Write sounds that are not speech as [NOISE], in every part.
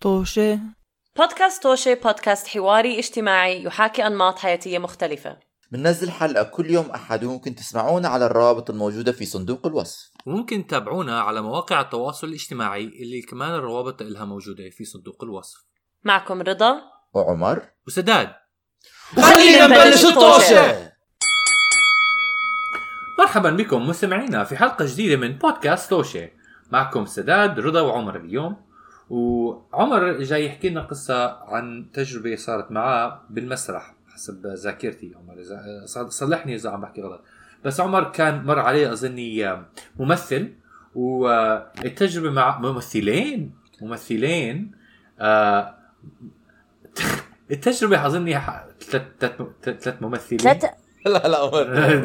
طوشة. بودكاست توشي بودكاست حواري اجتماعي يحاكي أنماط حياتية مختلفة. بننزل حلقة كل يوم أحد وممكن تسمعونا على الروابط الموجودة في صندوق الوصف. وممكن تتابعونا على مواقع التواصل الاجتماعي اللي كمان الروابط لها موجودة في صندوق الوصف. معكم رضا. وعمر. وسداد. خلينا نبلش الطوشة. مرحبا بكم مستمعينا في حلقة جديدة من بودكاست توشي معكم سداد رضا وعمر اليوم. وعمر جاي يحكي لنا قصة عن تجربة صارت معاه بالمسرح حسب ذاكرتي. عمر إذا صلحني إذا عم بحكي غلط. بس عمر كان مر عليه أظني ممثل. والتجربة مع ممثلين ممثلين آه، التجربة أظني ح- ثلاث ثلاث ثلاث ممثلين. ثلاثة لا لا [LAUGHS]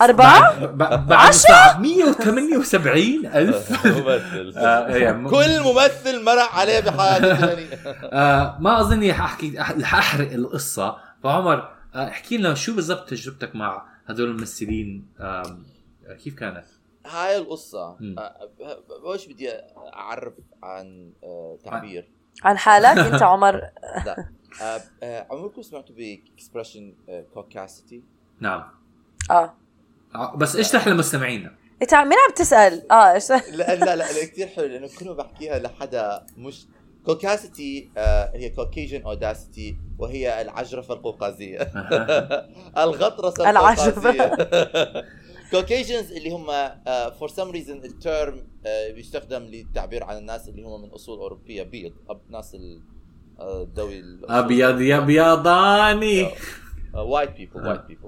أربعة؟ مساعة 178 ألف. [LAUGHS] ممثل. آه، كل ممثل مرق عليه بحياته [LAUGHS] آه ما حاحكي رح أحرق القصة. فعمر آه احكي لنا شو بالضبط تجربتك مع هذول الممثلين؟ كيف كانت؟ هاي القصة بوش بدي أعرف عن تعبير. عن حالك؟ [LAUGHS] أنت عمر. لا. عمركم سمعتوا ب expression caucasity؟ نعم. آه، بس اشرح لمستمعينا مين عم تسأل؟ آه إيش [LAUGHS] لا لا لا, لا كثير حلو لأنه كل ما بحكيها لحدا مش caucasity هي Caucasian audacity وهي العجرفة القوقازية. الغطرسه العجرفة. Caucasians اللي هم for some reason ال term بيستخدم للتعبير عن الناس اللي هم من أصول أوروبية بيض ناس ال- آه، الأصول أبيض يا ابيضاني white people white people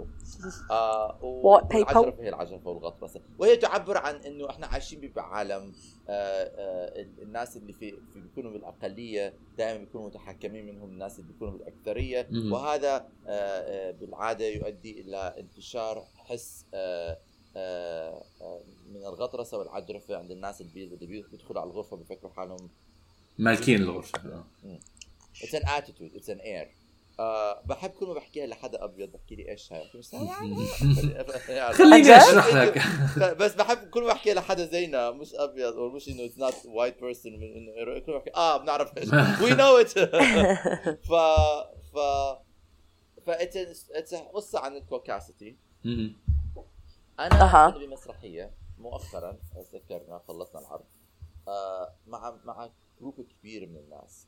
White people. [LAUGHS] والعجرفه هي العجرفه والغطرسه وهي تعبر عن إنه إحنا عايشين بعالم آه، آه، ال- الناس اللي في, في بيكونوا بالأقلية دائما بيكونوا متحكمين منهم الناس اللي بيكونوا بالأكثرية. وهذا آه، بالعادة يؤدي إلى انتشار حس آه، آه، آه، من الغطرسة والعجرفة عند الناس البيض اللي بي- بيدخلوا على الغرفة بيفكروا حالهم مالكين الغرفة. it's an attitude it's an air بحب كل ما بحكيها لحدا أبيض بحكي لي إيش هاي؟ [LAUGHS] مش يعني خليني؟ أشرح لك. [LAUGHS] بس بحب كل ما احكي لحدا زينا مش أبيض أو مش إنه it's not white person انه كل ما بحكي آه بنعرف إيش. we know it ف ف ف it's قصة عن ال caucasity. أنا. كنت بمسرحية مؤخرا أتذكرنا خلصنا العرض آه مع مع group كبير من الناس.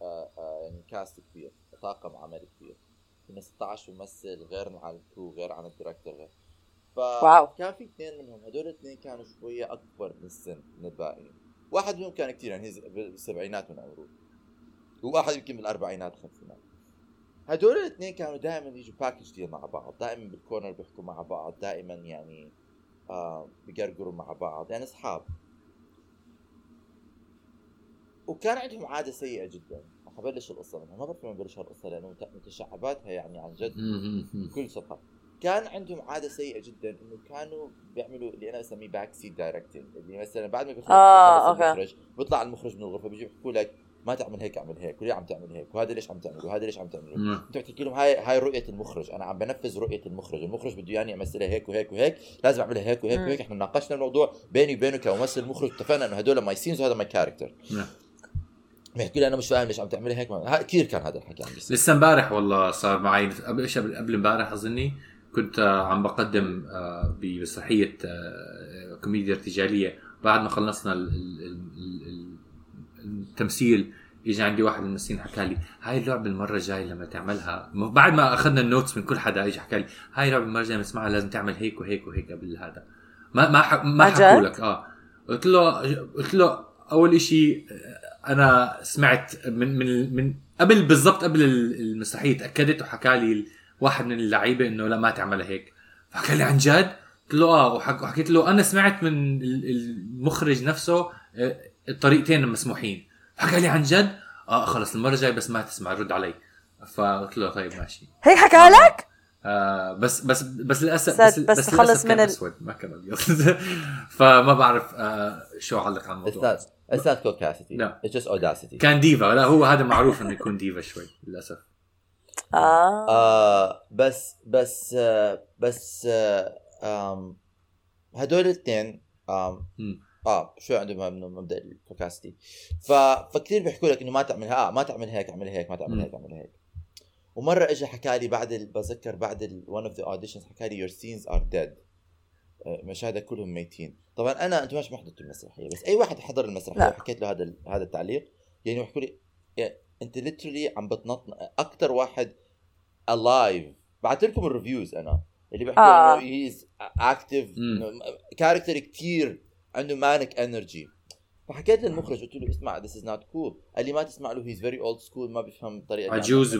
آه آه يعني cast كبير. طاقم عمل كبير كنا 16 ممثل غير عن ال crew غير عن ال director غير. فكان في اثنين منهم هدول الاثنين كانوا شوية أكبر من السن من الباقيين. واحد منهم كان كثير يعني بالسبعينات من عمره وواحد يمكن بالأربعينات الخمسينات هدول الاثنين كانوا دائما يجوا package deal مع بعض. دائما بال corner بيحكوا مع بعض. دائما يعني آه بيقرقروا مع بعض. يعني أصحاب. وكان عندهم عادة سيئة جدا. حبلش القصة منها ما بعرف وين بلش القصة لأنه مت- متشعباتها يعني عن جد. بكل صفحه كان عندهم عادة سيئة جدا إنه كانوا بيعملوا اللي أنا بسميه backseat directing اللي مثلا بعد ما بيخلص آه،. المخرج بيطلع المخرج من الغرفة بيجي بيحكوا لك ما تعمل هيك اعمل هيك وليه عم تعمل هيك وهذا ليش عم تعمل وهذا ليش عم تعمل مم. انت بتحكي لهم هاي هاي رؤية المخرج أنا عم بنفذ رؤية المخرج المخرج بده اياني امثلها هيك وهيك وهيك لازم اعملها هيك وهيك مم. وهيك إحنا ناقشنا الموضوع بيني وبينه كممثل مخرج اتفقنا إنه هدول my scenes وهذا my character نعم. بيحكي لي أنا مش فاهم ليش عم تعملها هيك ها- كثير كان هذا الحكي عم بيصير لسه امبارح والله صار معي قبل إيش قبل امبارح أظني كنت آه، عم بقدم آه، بمسرحيه آه، كوميديا ارتجالية. بعد ما خلصنا ال- ال- ال- ال- التمثيل اجى عندي واحد من الممثلين حكى لي هاي اللعبة المرة الجايه لما تعملها. بعد ما أخذنا ال notes من كل حدا اجى حكى لي هاي اللعبة المرة الجايه نسمعها لازم تعمل هيك وهيك وهيك قبل هذا. ما ما ح- ما حكوا؟ لك آه. قلت له قلت له أول شيء أنا سمعت من من من قبل بالضبط قبل المسرحيه تأكدت وحكى لي واحد من اللعيبة إنه لا ما تعملها هيك. فحكى لي عن جد قلت له آه وحك- وحكيت له أنا سمعت من ال- المخرج نفسه آه، الطريقتين المسموحين حكى لي عن جد آه خلص المرة الجاية بس ما تسمع رد علي. فقلت له طيب ماشي. هيك حكى لك؟ آه بس بس بس للاسف بس, بس بس خلص من ال- أسود ما كان أبيض. [LAUGHS] فما بعرف آه شو أعلق عن الموضوع. It's it's not caucasity لا. it's just audacity. كان ديفا. لا هو هذا معروف إنه يكون ديفا شوي للأسف. آه. آه بس بس آه بس آه هدول الاثنين مم. آه شوي عندهم من مبدا ال caucasity ف... فكثير بيحكوا لك إنه ما تعملها آه ما تعمل هيك اعمل هيك ما تعمل. هيك اعمل هيك. ومرة اجى حكى لي بعد ال... بتذكر بعد ال... one of the auditions حكى لي your scenes are dead. آه، مشاهدك كلهم ميتين طبعا أنا أنتم مش ما حضرتوا المسرحيه بس أي واحد حضر المسرحية لا. وحكيت له هذا. هذا التعليق يعني بيحكوا لي يا أنت literally عم بتنط أكثر واحد alive بعثت لكم ال reviews أنا اللي بيحكوا آه. إنه he's active. character كثير عنده manic energy فحكيت للمخرج قلت له اسمع this is not cool قال لي ما تسمع له he's very old school ما بيفهم طريقة عجوز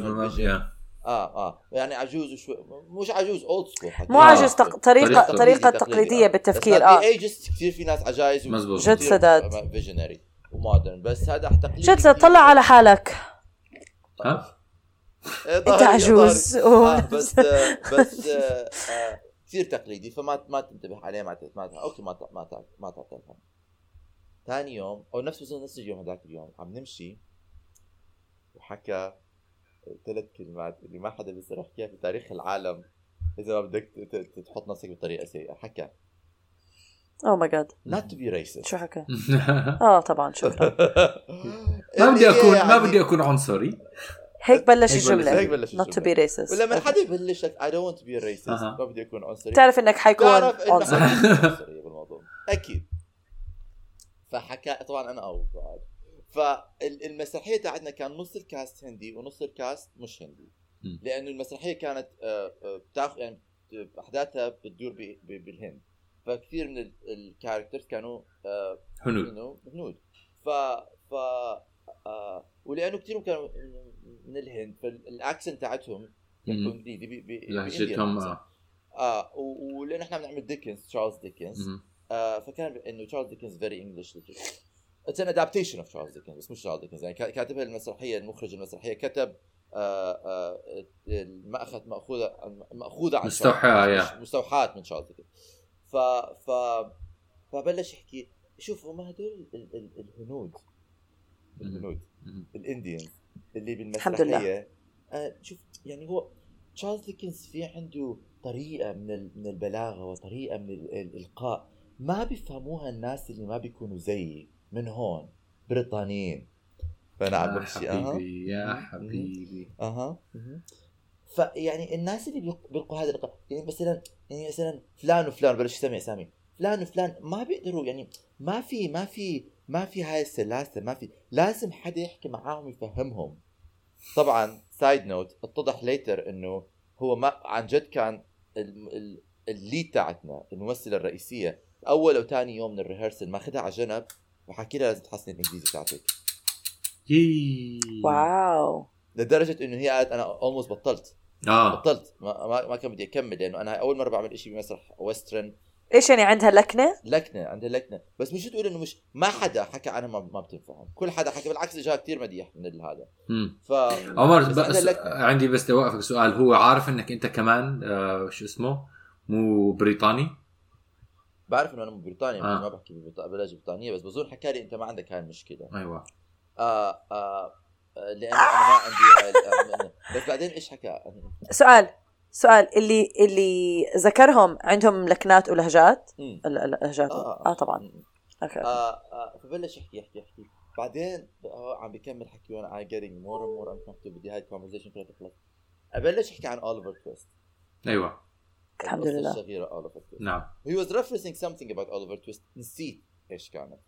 يعني. آه آه يعني عجوز وشوي مش عجوز old school مو عجوز تق... طريقه طريقة طريقة تقليدية بالتفكير آه ageist كثير في ناس عجايز مزبوط. جد سداد. visionary و modern بس هذا تقليدي جد كثير. طلع على حالك ها إيه، أنت عجوز. آه بس آه بس آه آه كثير تقليدي فما ما تنتبه عليه ما ت- ما أوكي ما ت- ما ت- ما تعطيها ثاني يوم أو نفس نفس اليوم هذاك اليوم عم نمشي وحكى ثلاث كلمات اللي ما حدا بيقدر يحكيها في تاريخ العالم. إذا ما بدك تحط نفسك بطريقة سيئة. حكى. oh my God not to be racist. Oh شو حكى؟ [LAUGHS] آه طبعا شكرا [LAUGHS] ما بدي اكون ما بدي أكون عنصري. هيك بلش هيك بلش- الجمله هيك بلش not to be racist. ولما حدا يبلش لك I don't want to be racist. أها. ما بدي أكون عنصري. تعرف إنك حيكون عنصري. بالموضوع. أكيد. فحكى طبعا أنا أو بعد فالمسرحية تاعتنا كان نص ال cast هندي ونص ال cast مش هندي. لأنه المسرحية كانت آه، آه، بتاخ يعني أحداثها بتدور بالهند. فكثير من ال characters كانوا آه، هنود. هنود. ف ف ولأنه كثير كانوا من الهند فال accent تاعتهم ب- ب- لهجتهم آه. ولأنه إحنا بنعمل ديكنز تشارلز ديكنز. آه فكان إنه تشارلز ديكنز very English it's an adaptation of تشارلز ديكنز بس مش تشارلز ديكنز يعني كا- كاتبها المسرحية المخرج المسرحية كتب آه آه المأخذ مأخوذة مأخوذة عن مستوحاة، مستوحاة من تشارلز ديكنز ف ف فبلش يحكي. شوف هم هدول ال- ال- الهنود. الهنود. الإنديانز. اللي الحمد لله. بالمسرحية آه شوف يعني هو تشارلز ديكنز في عنده طريقة من ال- من البلاغة وطريقة من ال- الإلقاء ما بيفهموها الناس اللي ما بيكونوا زيي. من هون بريطانيين. فأنا عم يا بمشي أها. حبيبي يا. حبيبي. أها. فيعني الناس اللي بيلق- بيلقوا هذا اللقاء يعني مثلا يعني مثلا فلان وفلان بلش يسمي اسامي فلان وفلان ما بيقدروا يعني ما في ما في ما في هاي السلاسة ما في لازم حدا يحكي معاهم يفهمهم. طبعا side note اتضح later إنه هو ما عن جد كان ال- ال- ال lead تاعتنا الممثلة الرئيسية أول أو ثاني يوم من ال rehearsal ماخذها على جنب. وحكي لها لازم تحسني الإنجليزي تاعتك يي. wow. لدرجة إنه هي قالت أنا almost بطلت. آه. بطلت. ما, ما, ما كان بدي أكمل لأنه أنا أول مرة بعمل شيء بمسرح ويسترن إيش يعني عندها لكنة؟ لكنة عندها لكنة. بس مش تقول إنه مش ما حدا حكى عنها ما, ما بتنفهم كل حدا حكى بالعكس إجاها كثير مديح من هذا. ف عمر بس بس لكنة. عندي بس اوقفك سؤال. هو عارف إنك أنت كمان آه شو اسمه؟ مو بريطاني؟ بعرف إنه أنا من بريطانيا آه. آه. ما بحكي بلهجه بريطانية بس بظن حكى لي أنت ما عندك هاي المشكلة. أيوه. آه آه آه، لأنه أنا ما عندي آه، بس بعدين إيش حكى؟ سؤال سؤال اللي اللي ذكرهم عندهم لكنات ولهجات؟ ال- اللهجات آه. آه طبعا. okay آه آه فبلش يحكي يحكي يحكي. بعدين هو عم بيكمل حكي وأنا I getting more and more uncomfortable بدي هاي ال conversation كلها تخلص. أبلش يحكي عن اوليفر تويست أيوه. الحمد لله. الصغيره اوليفر تويست نعم. He was referencing something about Oliver Twist. نسيت إيش كانت.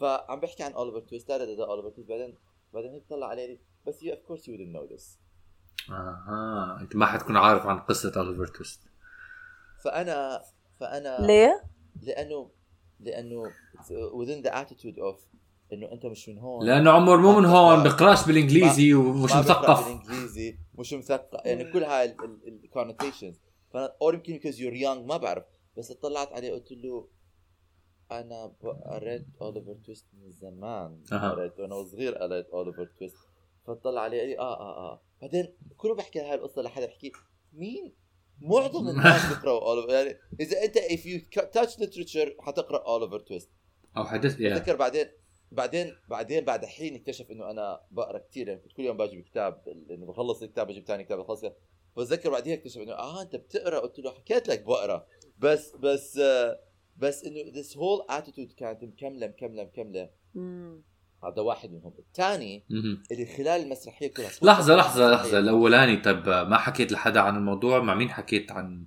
فعم بحكي عن Oliver Twist. لا لا لا Oliver Twist. بعدين بعدين هيك طلع علي بس you of course you wouldn't know this. أها. أنت ما حتكون عارف عن قصة اوليفر تويست فانا فانا ليه؟ لأنه لأنه it's within the attitude of إنه أنت مش من هون. لأنه عمر مو من هون. بقراش بالإنجليزي ومش مثقف. بالإنجليزي. مش مثقف. يعني كل هاي ال connotations فأنا يمكن because you're young ما بعرف. بس طلعت عليه قلت له أنا قريت اوليفر تويست من زمان. قريت وأنا صغير قريت اوليفر تويست فطلع علي قال لي آه آه آه. بعدين كله بحكي هاي القصة لحدا بحكي مين؟ معظم [LAUGHS] الناس بيقرأوا اوليفر يعني إذا أنت if you touch literature حتقرأ اوليفر تويست أو حدث يا بتذكر بعدين بعدين بعدين بعد حين اكتشف إنه أنا بقرأ كثير يعني كنت كل يوم باجي بكتاب انه بخلص الكتاب بجيب ثاني كتاب بخلص كتاب. بتذكر بعدين اكتشف إنه آه أنت بتقرأ قلت له حكيت لك بقرأ بس بس آه بس إنه this whole attitude كانت مكملة مكملة مكملة. هذا واحد منهم الثاني. اللي خلال المسرحية كلها لحظة لحظة لحظة الأولاني طب ما حكيت لحدا عن الموضوع مع مين حكيت عن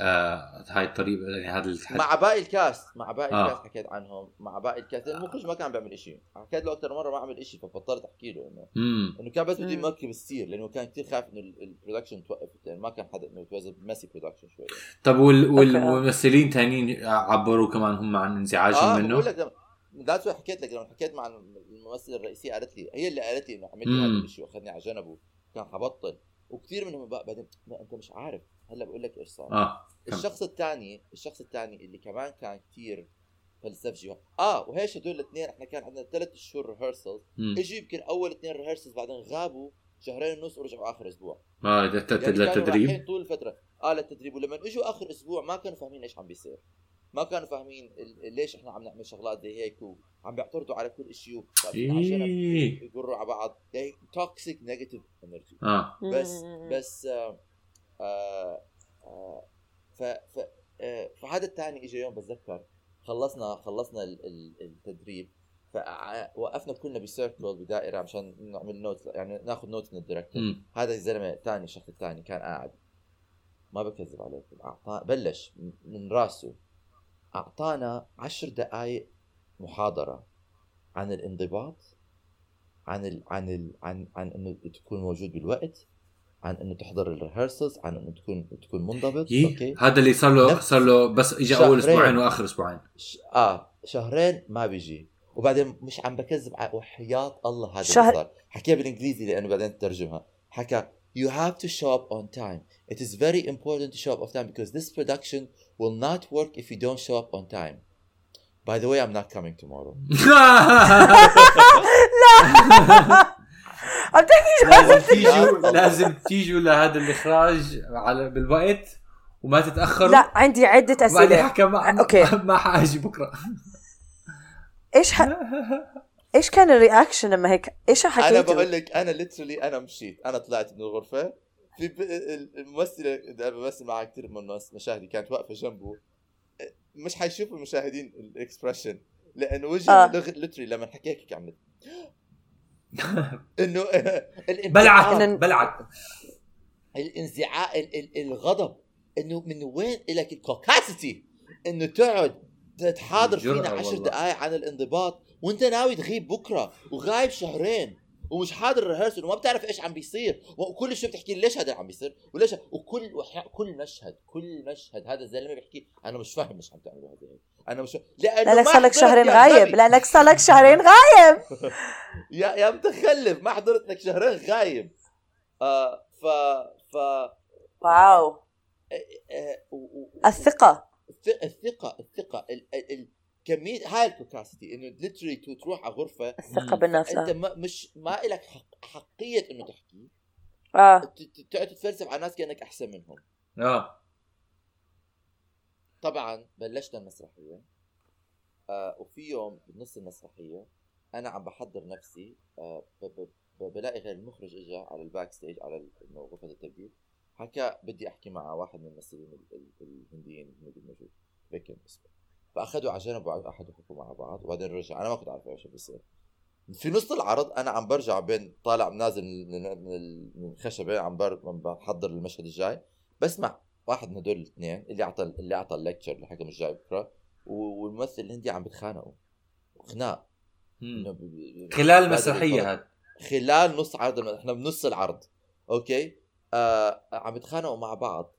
آه هاي الطريقة يعني هذا الحد. مع باقي الكاست مع باقي آه. الكاست حكيت عنهم مع باقي الكاست المخرج ما كان بيعمل شيء حكيت له أكثر مرة ما عمل شيء فبطلت أحكي له إنه إنه كان بس بده. يمركب السير لأنه كان كثير خايف إنه البرودكشن توقف لأنه ما كان حدا إنه توزن ميسي برودكشن شوي. طب وال... والممثلين تانيين عبروا كمان هم عن انزعاجهم آه منه؟ بقول لك ذاتس حكيت لك لما حكيت مع الممثله الرئيسيه قالت لي هي اللي قالت لي إنه عملت. هذا الشيء وأخذني على جنب وكان حبطل. وكثير منهم بقى بعدين لا أنت مش عارف. هلا بقول لك إيش صار؟ آه. الشخص الثاني الشخص الثاني اللي كمان كان كثير فلسفجي آه وهيش هدول الاثنين إحنا كان عندنا ثلاث شهور ريهرسل مم. إجوا يمكن أول اثنين ريهرسلز بعدين غابوا شهرين ونص ورجعوا آخر أسبوع. آه يعني للتدريب؟ رايحين طول الفترة. آه للتدريب. ولما إجوا آخر أسبوع ما كانوا فاهمين إيش عم بيصير. ما كانوا فاهمين ال- ليش إحنا عم نعمل شغلات زي هيك وعم بيعترضوا على كل شيء إيه. يقروا على بعض. toxic negative energy آه. بس. بس آه آه آه ف ف آه فهذا الثاني اجى يوم بتذكر. خلصنا خلصنا ال- ال- التدريب. فوقفنا كلنا ب circle بدائرة عشان نعمل note يعني ناخذ note من ال director. هذا الزلمة الثاني الشخص الثاني كان قاعد. ما بكذب عليكم. اعطاه بلش من راسه. أعطانا عشر دقائق محاضرة عن الانضباط عن ال عن ال عن عن إنه تكون موجود بالوقت. عن إنه تحضر ال rehearsals عن إنه تكون تكون منضبط. إيه؟ okay. هذا اللي صار له صار له بس اجى أول. أسبوعين وآخر أسبوعين. ش... آه شهرين ما بيجي. وبعدين مش عم بكذب ع- وحياة الله هذا شهر- اللي صار حكيها بالإنجليزي لأنه بعدين ترجمها. حكى you have to show up on time. It is very important to show up on time because this production will not work if you don't show up on time. By the way I'm not coming tomorrow. [LAUGHS] [LAUGHS] [LAUGHS] عم تحكي شو لازم تيجوا. [LAUGHS] لازم تيجوا لهذا الإخراج على بالوقت وما تتأخروا لا عندي عدة بعدين أسئلة حكى ما أوكي. [LAUGHS] ما حاجي بكرة إيش ح... إيش كان ال reaction لما هيك إيش أنا حكيته؟ بقول لك أنا literally أنا مشيت أنا طلعت من الغرفة في ب... الممثلة اللي بمثل معها كثير من مشاهدي كانت واقفة جنبه مش حيشوفوا المشاهدين ال expression لأنه وجهي آه. آه. literally لما حكى هيك عملت [LAUGHS] انه [LAUGHS] بلعت بلعت. الانزعاج ال- ال- الغضب إنه من وين لك الكوكاسيتي إنه تقعد تحاضر فينا عشر. دقائق عن الانضباط وإنت ناوي تغيب بكرة وغايب شهرين. ومش حاضر الريهرسل وما بتعرف إيش عم بيصير. وكل شوي بتحكي لي ليش هذا عم بيصير؟ وليش؟ وكل وح- كل مشهد كل مشهد هذا الزلمه بيحكي أنا مش فاهم إيش عم تعملوا هذا هيك. أنا مش لأنه لأنك صار لك شهرين غايب. لأنك صار لك شهرين غايب. [LAUGHS] يا يا متخلف ما حضرت لك شهرين غايب. آه ف ف واو. آه و- و- الثقة. الث- الثقة الثقة ال ال ال كمية هاي الكوكاسيتي إنه ليترلي تروح على غرفة الثقة مم. بالنفس أنت آه. ما مش ما لك حق حقية إنه تحكي. آه. تقعد تتفلسف على ناس كأنك أحسن منهم. آه. طبعا بلشنا المسرحية آه وفي يوم بنص المسرحية أنا عم بحضر نفسي آه ب- ب- ب- بلاقي غير المخرج اجى على ال backstage على غرفة التبديل حكى بدي أحكي مع واحد من الممثلين ال- ال- الهنديين الموجود موجود بكن اسمه. فاخذوا على جنب وقعدوا يحكوا مع بعض وبعدين رجع. أنا ما كنت عارف إيش بيصير. في نص العرض أنا عم برجع بين طالع نازل من من- من ال- من الخشبه عم بحضر المشهد الجاي. بسمع واحد من هدول الاثنين اللي اعطى اللي أعطى ال lecture اللي حكى مش جاي بكرة والممثل الهندي عم بتخانقوا. خناق. خلال المسرحيه. هذا خلال نص عرض إحنا بنص العرض. okay؟ آه عم يتخانقوا مع بعض.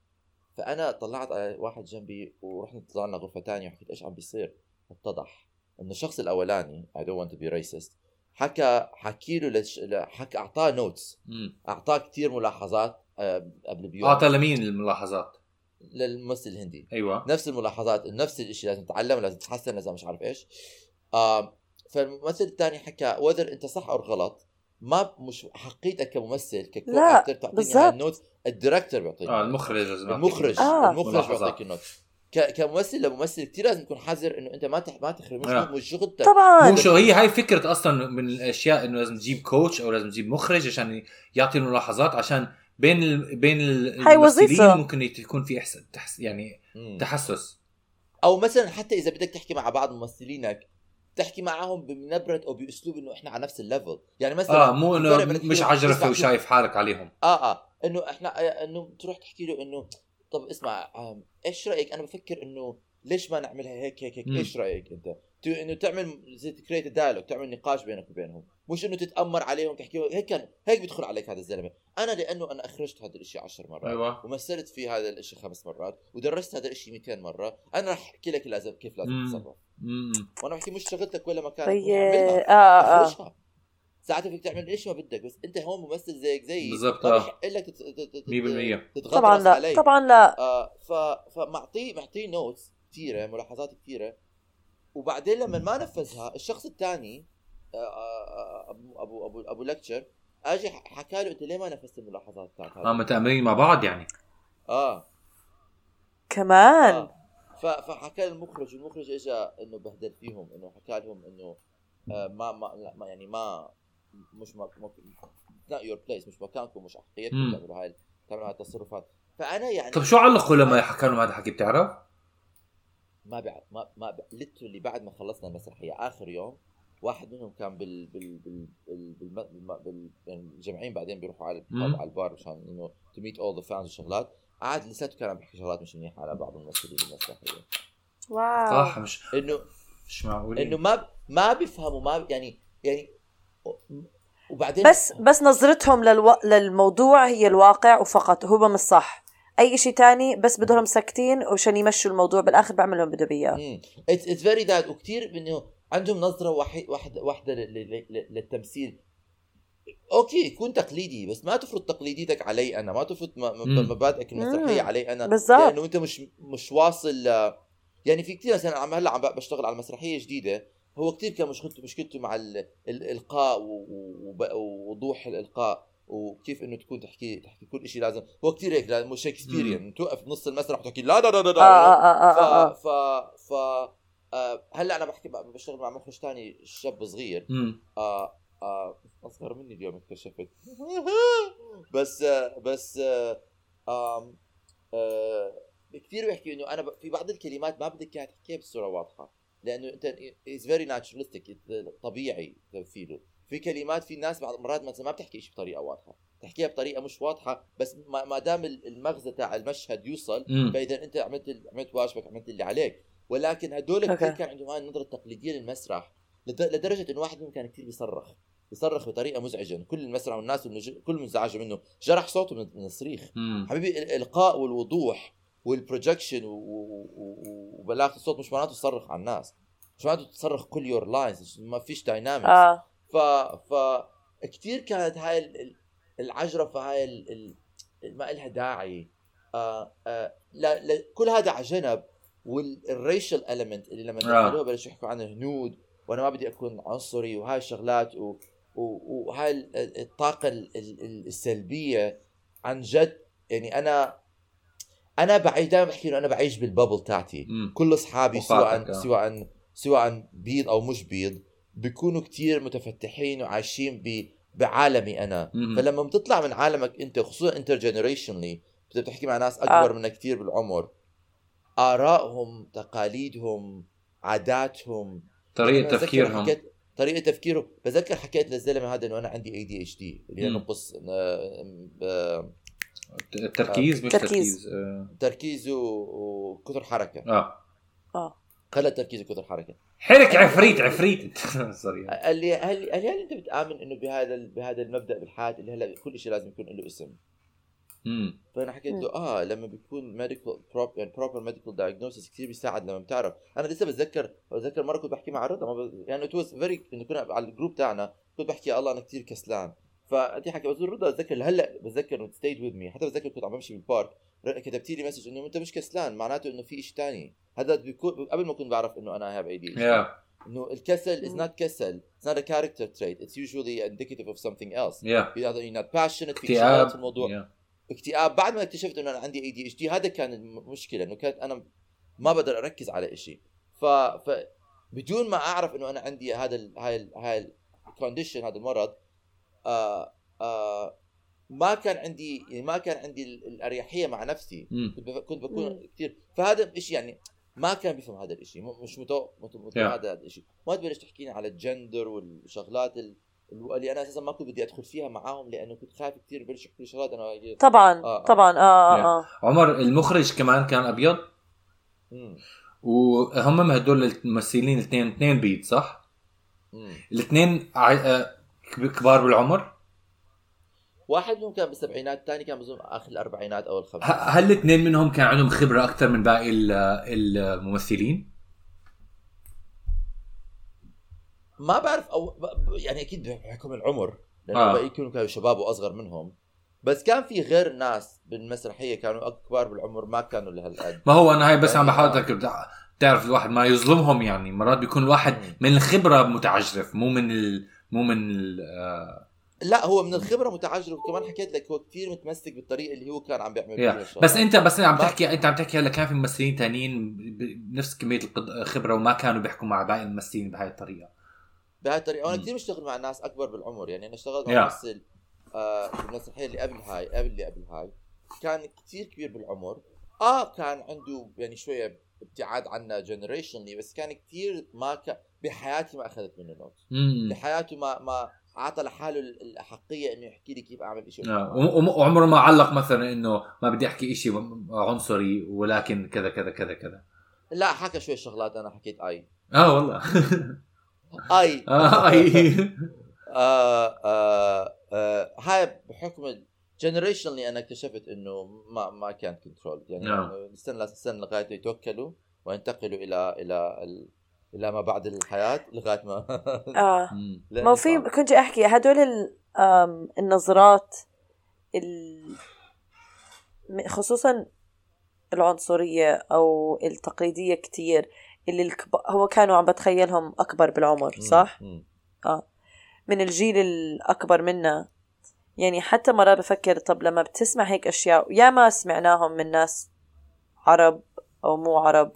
فأنا طلعت على واحد جنبي ورحنا طلعنا غرفة تانية وحكيت إيش عم بيصير. اتضح إنه الشخص الأولاني I don't want to be racist حكى حكي له لش... حكى أعطاه notes. أعطاه كثير ملاحظات آه قبل بيوم. أعطى لمين الملاحظات؟ للممثل الهندي. أيوه. نفس الملاحظات نفس الشيء لازم تتعلم لازم تتحسن لازم مش عارف إيش. آه فالممثل الثاني حكى whether أنت صح أو غلط. ما مش حقيقتك كممثل ككو لا، أكتر تعطيني بالضبط. هاي ال note ال director بيعطيني آه المخرج المخرج آه. المخرج ملاحظات. بيعطيك ال note ك- كممثل لممثل كثير لازم تكون حذر إنه أنت ما تح... ما تخرب مش آه. مش شغلتك طبعا مو شو هي هاي فكرة أصلا من الأشياء إنه لازم تجيب coach أو لازم تجيب مخرج عشان يعطي الملاحظات عشان بين ال... بين ال- هاي الممثلين وظيفة. ممكن يكون في احسن تحس يعني مم. تحسس أو مثلا حتى إذا بدك تحكي مع بعض ممثلينك تحكي معهم بنبره أو بأسلوب إنه إحنا على نفس ال level. يعني مثلا آه مو إنه مش عجرفه وشايف حالك عليهم. آه آه. إنه إحنا آه، إنه تروح تحكي له إنه طب اسمع إيش رأيك؟ أنا بفكر إنه ليش ما نعملها هيك هيك هيك. إيش رأيك أنت؟ إنه تعمل زي ت create dialogue تعمل نقاش بينك وبينهم. مش إنه تتأمر عليهم تحكي هيك كان هيك بيدخل عليك هذا الزلمة. أنا لأنه أنا أخرجت هذا الشيء عشر مرات أيوه. ومثلت في هذا الشيء خمس مرات ودرست هذا الشيء 200 مرة. أنا رح أحكي لك لازم كيف لازم. تتصرف. وأنا بحكي مش شغلتك ولا مكانك طيب. آه آه ساعتها فيك تعمل إيش ما بدك بس أنت هون ممثل زيك زيي بالضبط، ما آه. بيحق لك تت- تت- تت- 100%. تتغطرس طبعا لا علي. طبعا لا آه ف فمعطيه معطيه نوتس كثيره ملاحظات كثيره وبعدين لما ما نفذها الشخص الثاني آه آه ابو ابو ابو, أبو لكتشر اجى حكى له أنت ليه ما نفذت الملاحظات تاعت آه؟ متأمرين مع بعض يعني آه كمان آه. فحكى المخرج المخرج اجى إنه بهدل فيهم إنه حكى لهم إنه آه ما ما لا ما يعني ما مش ما not your place مش مكانكم مش حقيتكم. تعملوا هاي تعملوا هاي التصرفات فأنا يعني طب شو علقوا لما حكى لهم هذا الحكي بتعرف؟ ما بعد ما ما literally بعد ما خلصنا المسرحية آخر يوم واحد منهم كان بال بال بال بال, بال, بال, بال يعني مجمعين بعدين بيروحوا على. على البار مشان إنه to meet all the fans وشغلات قعد لساته كان عم بيحكي شغلات مش منيحة على بعض الممثلين بالمسرحيه wow. صح مش انه مش معقول إنه ما ما بيفهموا ما يعني يعني وبعدين بس بس نظرتهم للو... للموضوع هي الواقع وفقط هو مش صح. أي شيء تاني بس بدهم ساكتين وعشان يمشوا الموضوع بالآخر بعملوا اللي بدهم اياه it's very that وكثير إنه عندهم نظرة واحد واحدة واحدة لل- لل- لل- للتمثيل. okay كون تقليدي بس ما تفرض تقليديتك علي أنا ما تفرض. مبادئك المسرحية. علي أنا بالضبط. لأنه أنت مش مش واصل يعني في كثير مثلا عم هلأ عم بشتغل على مسرحية جديدة هو كثير كان مشكلته مشكلته مع ال- الإلقاء ووضوح الإلقاء وكيف إنه تكون تحكي تحكي كل شيء لازم هو كثير هيك لازم Shakespearean توقف بنص المسرح وتحكي لا لا لا لا, لا. آه آه ف آه, آه. ف ف آه هلأ أنا بحكي بشتغل مع مخرج ثاني شاب صغير امم آه آه أصغر مني اليوم اكتشفت. [LAUGHS] بس آه بس آه آم، آه كثير بيحكي إنه أنا في بعض الكلمات ما بدك إياها تحكيها بصورة واضحة. لأنه أنت as very naturalistic طبيعي تمثيله في كلمات في ناس بعض مرات مثلا ما بتحكي شيء بطريقة واضحة. تحكيها بطريقة مش واضحة بس ما دام المغزى تاع المشهد يوصل فإذا أنت عملت عملت واجبك عملت اللي عليك. ولكن هدول كثير. كان عندهم هاي النظرة التقليدية للمسرح. لدرجة إنه واحد منهم كان كثير بيصرخ. بيصرخ بطريقة مزعجة. كل المسرح والناس كل منزعجه منه جرح صوته من الصريخ. حبيبي ال- الإلقاء والوضوح وال projection و- و- و- وبلاغة الصوت مش معناته تصرخ على الناس. مش معناته تصرخ كل your lines ما فيش dynamics آه. ف ف كثير كانت هاي ال- ال- العجرفه هاي ال... ال... ما لها داعي. آه آه لا, لا كل هذا على جنب. والريشل المنت اللي لما آه. دخلوها بلشوا يحكوا عن هنود. وأنا ما بدي أكون عنصري وهاي الشغلات و... و... وهاي ال- ال- الطاقة ال... ال- السلبية عن جد يعني أنا أنا بعيش دائما بحكي إنه أنا بعيش بالبابل تاعتي امم كل أصحابي سواء آه. سواء سواء بيض أو مش بيض بيكونوا كتير متفتحين وعايشين ب بعالمي أنا مم. فلما بتطلع من عالمك أنت خصوصا intergenerationally بتحكي مع ناس أكبر آه. منك كتير بالعمر آرائهم تقاليدهم عاداتهم طريقة تفكيرهم. طريقة تفكيره. بتذكر حكيت للزلمة هذا إنه أنا عندي ADHD اللي هي. نقص آه، آه، التركيز مش تركيز. تركيز آه. و- وكثر حركة. آه. آه. قله تركيز وكثر حركة. حرك عفريت عفريت. sorry قال لي هل هل, هل أنت بتآمن إنه بهذا بهذا المبدأ بالحياة اللي هلا كل شيء لازم يكون له اسم؟ امم فأنا حكيت له آه لما بيكون medical prop يعني proper medical diagnosis كثير بيساعد لما بتعرف. أنا لسه بتذكر بتذكر مرة كنت بحكي مع رضا ب... يعني it was very إنه كنا على ال group تاعنا كنت بحكي يا الله أنا كثير كسلان. فأنت حكي بس رضا بتذكر هلأ بتذكر stayed with me حتى بتذكر كنت عم بمشي بالبارك كتبتي لي message إنه أنت مش كسلان معناته إنه في شيء ثاني هذا بيكون قبل ما كنت بعرف إنه أنا have AD إنه الكسل is مم. not كسل it's not a character trait it's usually indicative of something else. yeah you're not passionate في الموضوع. yeah. اكتئاب بعد ما اكتشفت إنه أنا عندي ADHD هذا كان المشكلة إنه كانت أنا ما بقدر أركز على شيء ف ف بدون ما أعرف إنه أنا عندي هذا ال... هاي ال... هاي ال condition هذا المرض آه آه ما كان عندي يعني ما كان عندي ال- الأريحية مع نفسي مم. كنت بف- كنت بكون مم. كثير فهذا شيء يعني ما كان بيفهم هذا الشيء مش متو... متو... Yeah. هذا الشيء ما تبلش تحكينا على الجندر والشغلات ال- اللي أنا أساسا ما كنت بدي أدخل فيها معاهم لأنه كنت خايف كثير بلش يحكوا لي شغلات أنا طبعا آه، آه. طبعا آه آه, آه. عمر المخرج كمان كان أبيض مم. وهم هدول الممثلين الاثنين اثنين بيض صح؟ الاثنين ع... آه، كب- كبار بالعمر واحد منهم كان بالسبعينات الثاني كان بظن آخر الأربعينات أو الخمسينات هل الاثنين منهم كان عندهم خبرة أكثر من باقي ال- الممثلين؟ ما بعرف أو يعني أكيد بحكم العمر لأنه آه. يكونوا كانوا شباب وأصغر منهم بس كان في غير ناس بالمسرحية كانوا كبار بالعمر ما كانوا لهالقد ما هو أنا هاي بس عم يعني بحاول آه. أتذكر بتع- تعرف الواحد ما يظلمهم يعني مرات بيكون الواحد. من الخبرة متعجرف مو من ال... مو من ال... آه... لا هو من الخبرة متعجرف وكمان حكيت لك هو كثير متمسك بالطريقة اللي هو كان عم بيعمل فيها. الشغلات. بس انت بس عم تحكي أنت عم تحكي هلا كان في ممثلين تانيين ب- بنفس كمية الخبره وما كانوا بيحكوا مع باقي الممثلين بهاي الطريقة بهاي الطريقة وأنا. كثير بشتغل مع ناس أكبر بالعمر. يعني أنا اشتغلت. مع ممثل آه بالمسرحيه اللي قبل هاي قبل اللي قبل هاي كان كثير كبير بالعمر. آه كان عنده يعني شوية ابتعاد عنا generationally بس كان كثير ما كان بحياتي ما أخذت منه note بحياته ما ما أعطى لحاله ال- الأحقية إنه يحكي لي كيف أعمل شيء وعمره ما علق مثلا إنه ما بدي أحكي إشي عنصري ولكن كذا كذا كذا كذا. لا حكى شوي شغلات أنا حكيت اي آه والله. [LAUGHS] أي. [LAUGHS] آه أي. آه [LAUGHS] آه آه هاي بحكم generationally أنا اكتشفت إنه ما ما كان control يعني نعم. إنه نستنى نستنى لغايه يتوكلوا وينتقلوا إلى إلى ال- إلى ما بعد الحياة لغاية ما [LAUGHS] آه. ما هو في. كنت أحكي هدول النظرات خصوصا العنصرية أو التقليدية كتير. اللي الكب... هو كانوا عم بتخيلهم أكبر بالعمر. صح؟ مم. من الجيل الأكبر منا يعني حتى مرات بفكر طب لما بتسمع هيك أشياء يا ما سمعناهم من ناس عرب أو مو عرب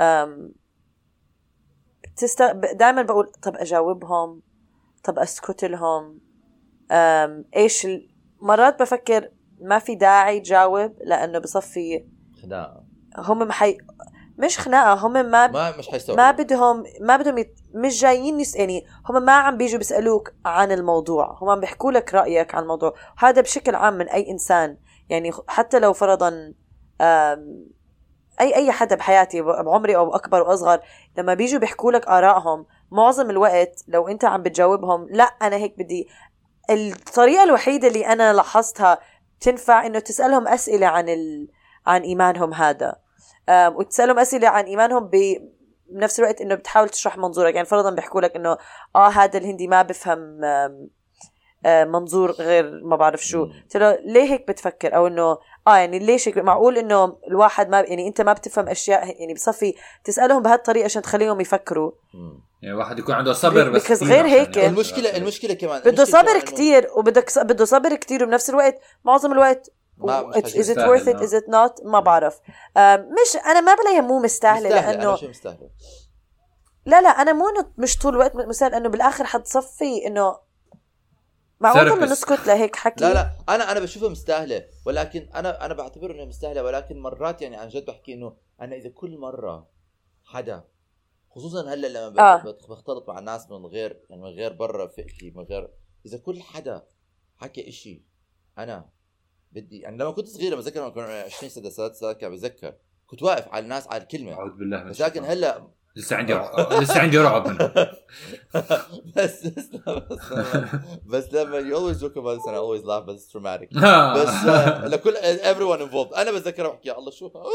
أم بتست... دائما بقول طب أجاوبهم طب أسكت لهم أم إيش ال... مرات بفكر ما في داعي تجاوب لأنه بصفي خناقه هم محي... مش خناقة هم ما ما مش حيستوعب ما بدهم ما بدهم يت... مش جايين يس... يعني هم ما عم بيجوا بيسألوك عن الموضوع هم عم بيحكوا لك رأيك عن الموضوع. هذا بشكل عام من أي إنسان يعني حتى لو فرضا آم، أي أي حدا بحياتي ب- بعمري أو أكبر وأصغر لما بيجوا بيحكوا لك آرائهم معظم الوقت لو أنت عم بتجاوبهم لا أنا هيك بدي. الطريقة الوحيدة اللي أنا لاحظتها تنفع إنه تسألهم أسئلة عن ال... عن إيمانهم هذا. آم، وتسألهم أسئلة عن إيمانهم ب... بنفس الوقت إنه بتحاول تشرح منظورك يعني فرضا بيحكوا لك إنه آه هذا الهندي ما بفهم آه، منظور غير ما بعرف شو. قلت له ليه هيك بتفكر أو إنه آه يعني ليش هيك معقول إنه الواحد ما يعني أنت ما بتفهم أشياء يعني بصفي تسألهم بهالطريقة عشان تخليهم يفكروا. يعني الواحد يكون عنده صبر بس كتير غير هيك- المشكلة. المشكلة كمان بده صبر كتير وبدك بده صبر كتير وبنفس الوقت معظم الوقت ما- مش is it worth it is it not ما بعرف آه، مش أنا ما بلاقيها مو مستاهلة لأنه شو مستاهلة لا لا أنا مو مش طول الوقت مثال إنه بالآخر حتصفي انه معقول. انه نسكت لهيك حكي لا لا أنا أنا بشوفها مستاهلة ولكن أنا أنا بعتبر إنها مستاهلة ولكن مرات يعني عن جد بحكي إنه أنا إذا كل مرة حدا خصوصا هلأ لما آه. بت- بختلط مع ناس من غير يعني من غير برا فئتي من غير إذا كل حدا حكى إشي أنا بدي يعني لما كنت صغير بتذكر لما كنا 20 سنة ثلاث سنوات كان بتذكر. كنت واقف على الناس على الكلمة. أعوذ بالله من بس لكن الشيطان. هلأ لسه عندي [LAUGHS] رعب لسه عندي رعب منه بس بس بس لما, بس joke about this and I always laugh but it's traumatic بس آه، لكل everyone involved. أنا بتذكر بحكي يا الله شو. آه،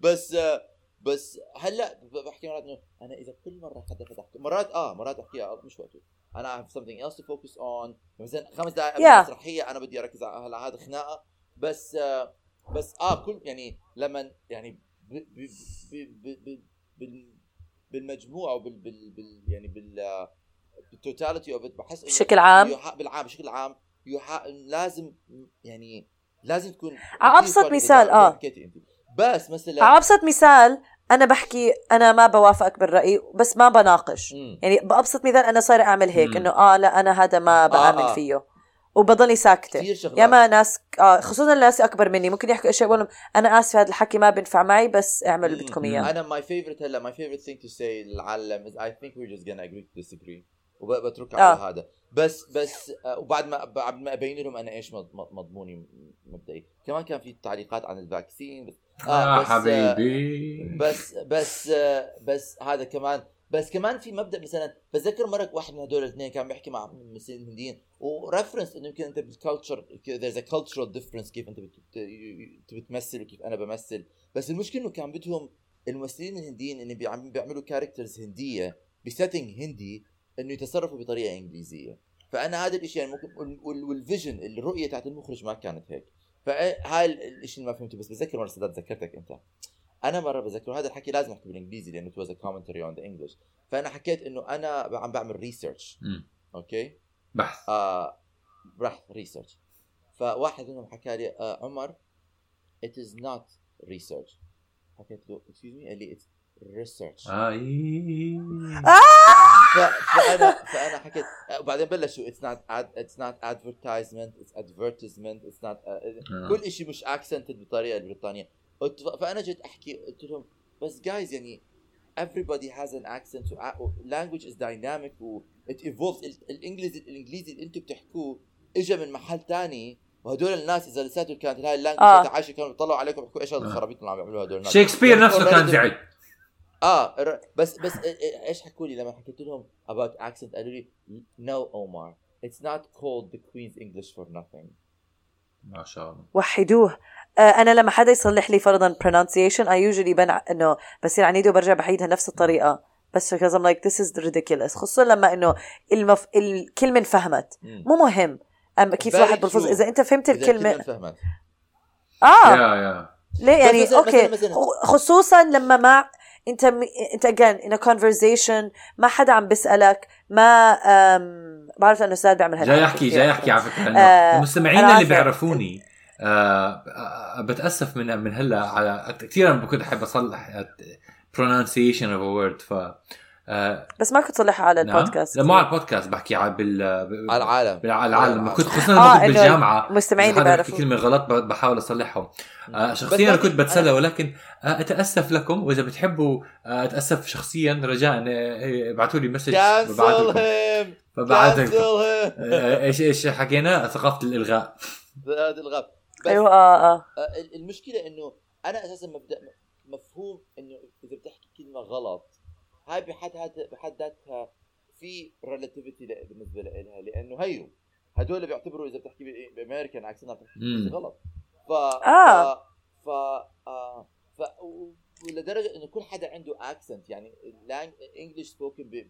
بس آه، بس هلأ بحكي مرات إنه أنا إذا كل مرة حدا فتح مرات آه مرات بحكي آه، مش وقته. أنا I have something else to focus on. مثلا خمس دقائق قبل Yeah. المسرحيه أنا بدي أركز على على هذا خناقة. بس آه، بس آه كل يعني لما يعني ب ب ب بالمجموع وبال بال بال يعني بال بال totality of بحس بشكل عام بالعام بشكل عام. لازم يعني لازم تكون على كتير مثال، آه. أنت بس مثلا على أبسط مثال أنا بحكي أنا ما بوافقك بالرأي بس ما بناقش مم. يعني بأبسط مثال أنا صاير أعمل هيك. إنه آه لا أنا هذا ما بامن آه. فيه وبضلني ساكتة. كثير شغلات. يا ما ناس آه خصوصا الناس أكبر مني. ممكن يحكوا اشياء بقول لهم أنا آسفة هذا الحكي ما بينفع معي بس اعملوا اللي بدكم إياه. أنا my favorite هلا my favorite thing to say للعالم is I think we just gonna agree to disagree. وبترك آه. على هذا. بس بس آه، وبعد ما بعد ما أبين لهم أنا إيش مض- مض- مضموني مبدئي. كمان كان في تعليقات عن ال vaccine بس آه بس، حبيبي. بس بس آه، بس هذا كمان بس كمان في مبدأ مثلا بتذكر مرة واحد من هدول الاثنين كان بيحكي مع ممثلين هنديين و reference إنه يمكن أنت بال culture there's a cultural difference كيف أنت بت- بت- بتمثل وكيف أنا بمثل. بس المشكلة إنه كان بدهم الممثلين الهنديين بيعم- بيعملوا characters هندية ب setting هندي إنه يتصرفوا بطريقة إنجليزية. فأنا هذا الشيء يعني ممكن وال- وال- وال vision الرؤية تاعت المخرج ما كانت هيك. فهاي الشيء اللي ما فهمته بس بتذكر مرة سداد ذكرتك أنت. أنا مرة بذكر هذا الحكي لازم احكي بالإنجليزي لأنه it was a commentary on the English. فأنا حكيت إنه أنا عم بعمل research. أوكي؟ بحث. آه بحث research فواحد منهم حكى لي آه عمر it is not research. حكيت له excuse me قال لي it's research. ف... فانا فأنا حكيت آه، وبعدين بلشوا it's not ad... it's not advertisement it's advertisement it's not uh, آه. كل شيء مش accented بالطريقة البريطانية. فأنا جيت أحكي قلت لهم بس جايز يعني everybody has an accent و- language is dynamic و it evolves. ال- الانجليزي الإنجليزي اللي أنتم بتحكوه اجى من محل تاني وهدول الناس إذا لساتهم كانت هاي اللانجوج آه. عايشة كانوا بيطلعوا عليكم بيحكوا إيش هذا آه. الخرابيط اللي عم يعملوها هدول الناس. شكسبير يعني نفسه كان زعل آه بس بس إيش حكوا لي لما حكيت لهم about accent قالوا لي no Omar. It's not called the Queen's English for nothing. ما شاء الله. وحدوه. آه، أنا لما حدا يصلح لي فرضا pronunciation I usually بنع إنه بصير عنيدي وبرجع بعيدها نفس الطريقة. بس because I'm like this is ridiculous. خصوصا لما إنه المف... الكلمة انفهمت. مو مهم. أما كيف Very واحد بلفظ. إذا أنت فهمت الكلمة فهمت آه. يا يا. ليه؟ يعني أوكي. مثلاً. خصوصا لما ما انت م... انت again in a conversation ما حدا عم بيسالك ما أم... بعرف انه أستاذ بيعمل هالحكي جاي احكي جاي احكي على فكرة آه، المستمعين اللي. بيعرفوني آه آه، بتأسف من من هلأ على كثير أنا كنت أحب أصلح pronunciation of a word ف آه بس ما كنت صلحها على نعم؟ البودكاست. لا مو على البودكاست بحكي على بال على العالم. على العالم. كنت خصوصا آه، بالجامعة. بحكي بيعرفوا كلمة غلط بحاول أصلحهم. آه شخصيا أنا كنت بتسلى أنا- ولكن آه أتأسف لكم وإذا بتحبوا آه أتأسف شخصيا رجاء آه، ابعثوا لي مسج ببعث لكم إيش إيش حكينا؟ ثقافة الإلغاء. هذا الغاب بس أيوه آه آه. آه، المشكلة إنه أنا أساسا مبدا مفهوم إنه إذا بتحكي كلمة غلط هاي بحد هذا بحد ذاتها في relativity بالنسبة لها لأنه هيو هدول بيعتبروا إذا بتحكي ب American accent عم تحكي مم. إنجليزي غلط ف آه. ف ف آه ف ولدرجة إنه كل حدا عنده accent يعني انجلش سبوكن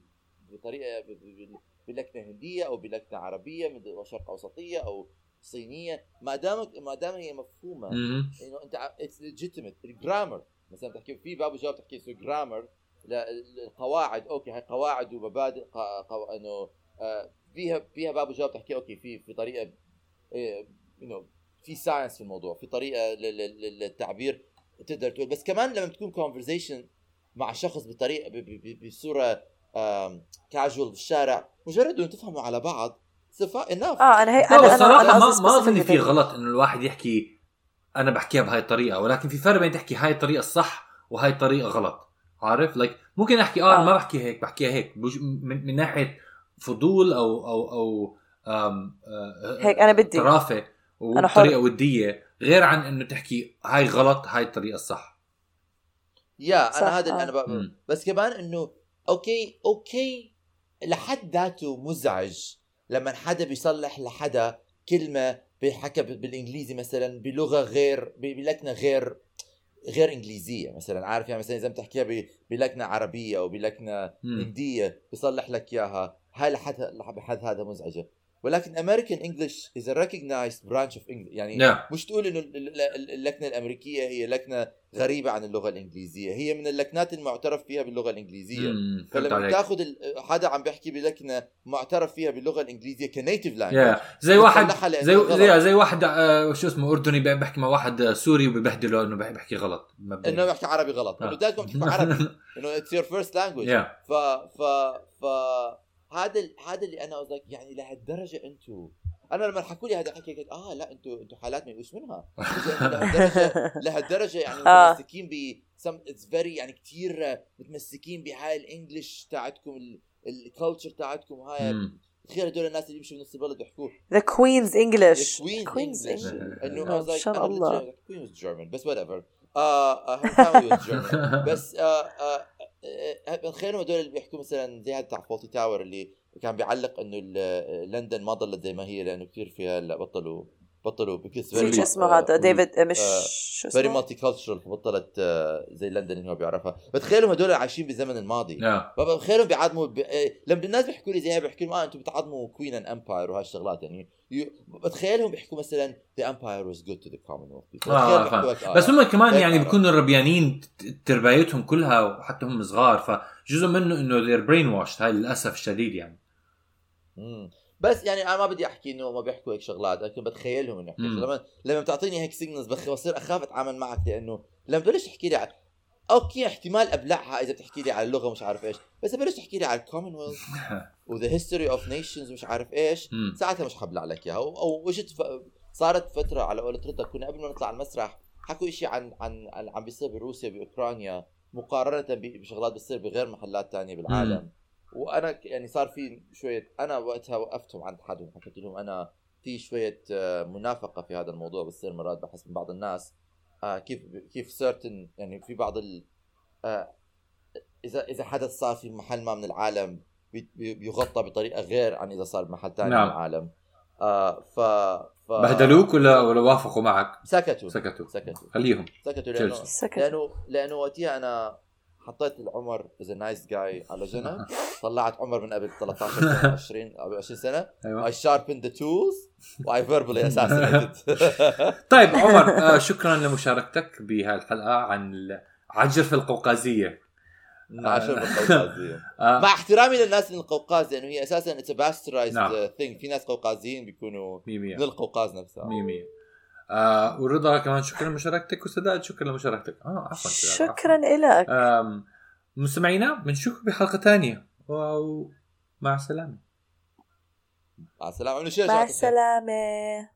بطريقة ب- ب- بلكنة هندية أو بلكنة عربية من شرق أوسطية أو صينية ما دامك ما دام هي مفهومة. إنه أنت اتس ليجيتيمت الجرامر مثلا تحكي في باب وجواب تحكي اسمه جرامر القواعد أوكي هاي قواعد ومبادئ قا- قو... إنه آه، فيها فيها باب وجواب تحكي أوكي في في طريقة انه في ساينس في الموضوع في طريقة لل- لل- للتعبير تقدر تقول. بس كمان لما تكون conversation مع شخص بطريقة بصورة كاجوال بالشارع مجرد إنه تفهموا على بعض صفاء enough آه أنا هي أنا الصراحه أنا ما ما أظن في غلط إنه الواحد يحكي أنا بحكيها بهاي الطريقة ولكن في فرق بين تحكي هاي الطريقة الصح وهاي الطريقة غلط. عارف like ممكن أحكي آه, آه. أنا ما بحكي هيك بحكيها هيك من, من ناحية فضول أو أو أو آم آه هيك أنا بدي. طرافه. وطريقة ودية غير عن إنه تحكي هاي غلط هاي الطريقة الصح yeah صح، أنا هذا اللي آه. أنا ب... مم. بس كمان إنه أوكي أوكي لحد ذاته مزعج لما حدا بيصلح لحدا كلمة بيحكى بالإنجليزي مثلا بلغة غير بلكنة غير غير إنجليزية مثلا. عارف يعني مثلا إذا بتحكيها بلكنة عربية أو بلكنة. هندية بيصلح لك إياها. هاي لحد لحد هذا مزعجة. ولكن American English is recognized branch of English يعني نعم. مش تقول إنه ال- ال- ال- اللكنة الأمريكية هي لكنة غريبة عن اللغة الإنجليزية هي من اللكنات المعترف فيها باللغة الإنجليزية. مم، فهمت فلما تاخذ ال- حدا عم بيحكي بلكنة معترف فيها باللغة الإنجليزية ك native language yeah زي واحد زي غلط. زي زي واحد آه، شو اسمه أردني بي- بيحكي مع واحد آه، سوري وببهدله إنه بيح- بيحكي غلط. إنه بيحكي عربي غلط. آه. انه بدكم تحكوا عربي انه it's your first language ف ف ف هذا ال- هذا اللي أنا قصدك يعني لهالدرجة أنتم أنا لما حكوا لي هذا الحكي قلت آه لا أنتوا أنتوا حالات ميؤوس منها لهالدرجه [LAUGHS] لهالدرجة يعني آه. متمسكين ب it's very يعني كثير متمسكين بهاي ال English تاعتكم ال culture تاعتكم هاي. تخيل هدول الناس اللي بيمشوا بنص البلد بيحكوا ذا كوينز انجلش Queen's كوينز English. انجلش انه like شاء الله. was German بس whatever بس آه، آه، آه، تخيلوا هدول اللي بيحكوا مثلا زي هذا تاع فولتي تاور اللي كان بيعلق إنه ال- لندن ما ضلت زي ما هي لأنه كثير فيها هلأ بطلوا بطلوا نسيت شو اسمه هذا ديفيد مش آه، شو فيري اسمه multicultural فبطلت آه، زي لندن اللي هو بيعرفها بتخيلهم هدول عايشين بالزمن الماضي آه. بابا بتخيلهم بيعظموا ب... لما الناس بيحكوا لي زي هيك بيحكوا لهم آه أنتم بتعظموا queen and empire وهالشغلات يعني. بتخيلهم بيحكوا مثلا the empire was good to the commonwealth people آه، بتخيل بيحكوا هيك، آه. بس هم كمان يعني. بيكونوا الربيانين ت- تربايتهم كلها وحتى هم صغار فجزء منه إنه they're brainwashed هاي للأسف الشديد يعني مم. بس يعني أنا ما بدي أحكي إنه ما بيحكوا هيك شغلات لكن بتخيلهم إنه يحكوا. لما لما بتعطيني هيك signals. بصير أخاف أتعامل معك لأنه لما تبلش تحكي لي على أوكي احتمال أبلعها إذا بتحكي لي على اللغة مش عارف إيش بس بلش تحكي لي على الكومنولث و the history of nations مش عارف إيش. ساعتها مش حبلع لك إياها أو اجت ف... صارت فترة على قولة رضا كنا قبل ما نطلع على المسرح حكوا شيء عن عن عن عم بيصير بروسيا باوكرانيا مقارنة بشغلات بتصير بغير محلات تانية بالعالم وأنا يعني صار في شوية أنا وقتها وقفتهم عند حدهم حكيت لهم أنا في شوية آه، منافقة في هذا الموضوع بتصير مرات بحس من بعض الناس آه، كيف كيف certain يعني في بعض ال آه، إذا إذا حدث صار في محل ما من العالم بي- بي- بيغطى بطريقة غير عن إذا صار بمحل ثاني نعم. من العالم آه ف ف بهدلوك ولا ولا وافقوا معك؟ سكتوا سكتوا سكتوا خليهم سكتوا لأنه Chelsea. سكت لأنه لأنه وقتها أنا حطيت العمر از نايس جاي على جنب. [LAUGHS] طلعت عمر من قبل 13 [LAUGHS] سنة 20 أو 20 سنة. I sharpened the tools واي verbally assassinated [LAUGHS] طيب عمر آه شكرا لمشاركتك بهاي الحلقة عن العجرفه القوقازية. عشان بالقوقازية آه. مع احترامي للناس من القوقاز لأنه هي أساسا it's bastardized. thing في ناس قوقازيين بيكونوا من القوقاز نفسها مية مية. آه ورضا كمان شكرا لمشاركتك وسداد شكرا لمشاركتك. آه عفوا. شكرا لك مستمعينا بنشوفكم بحلقه ثانية ومع السلامة. مع السلامة. مع. السلامة.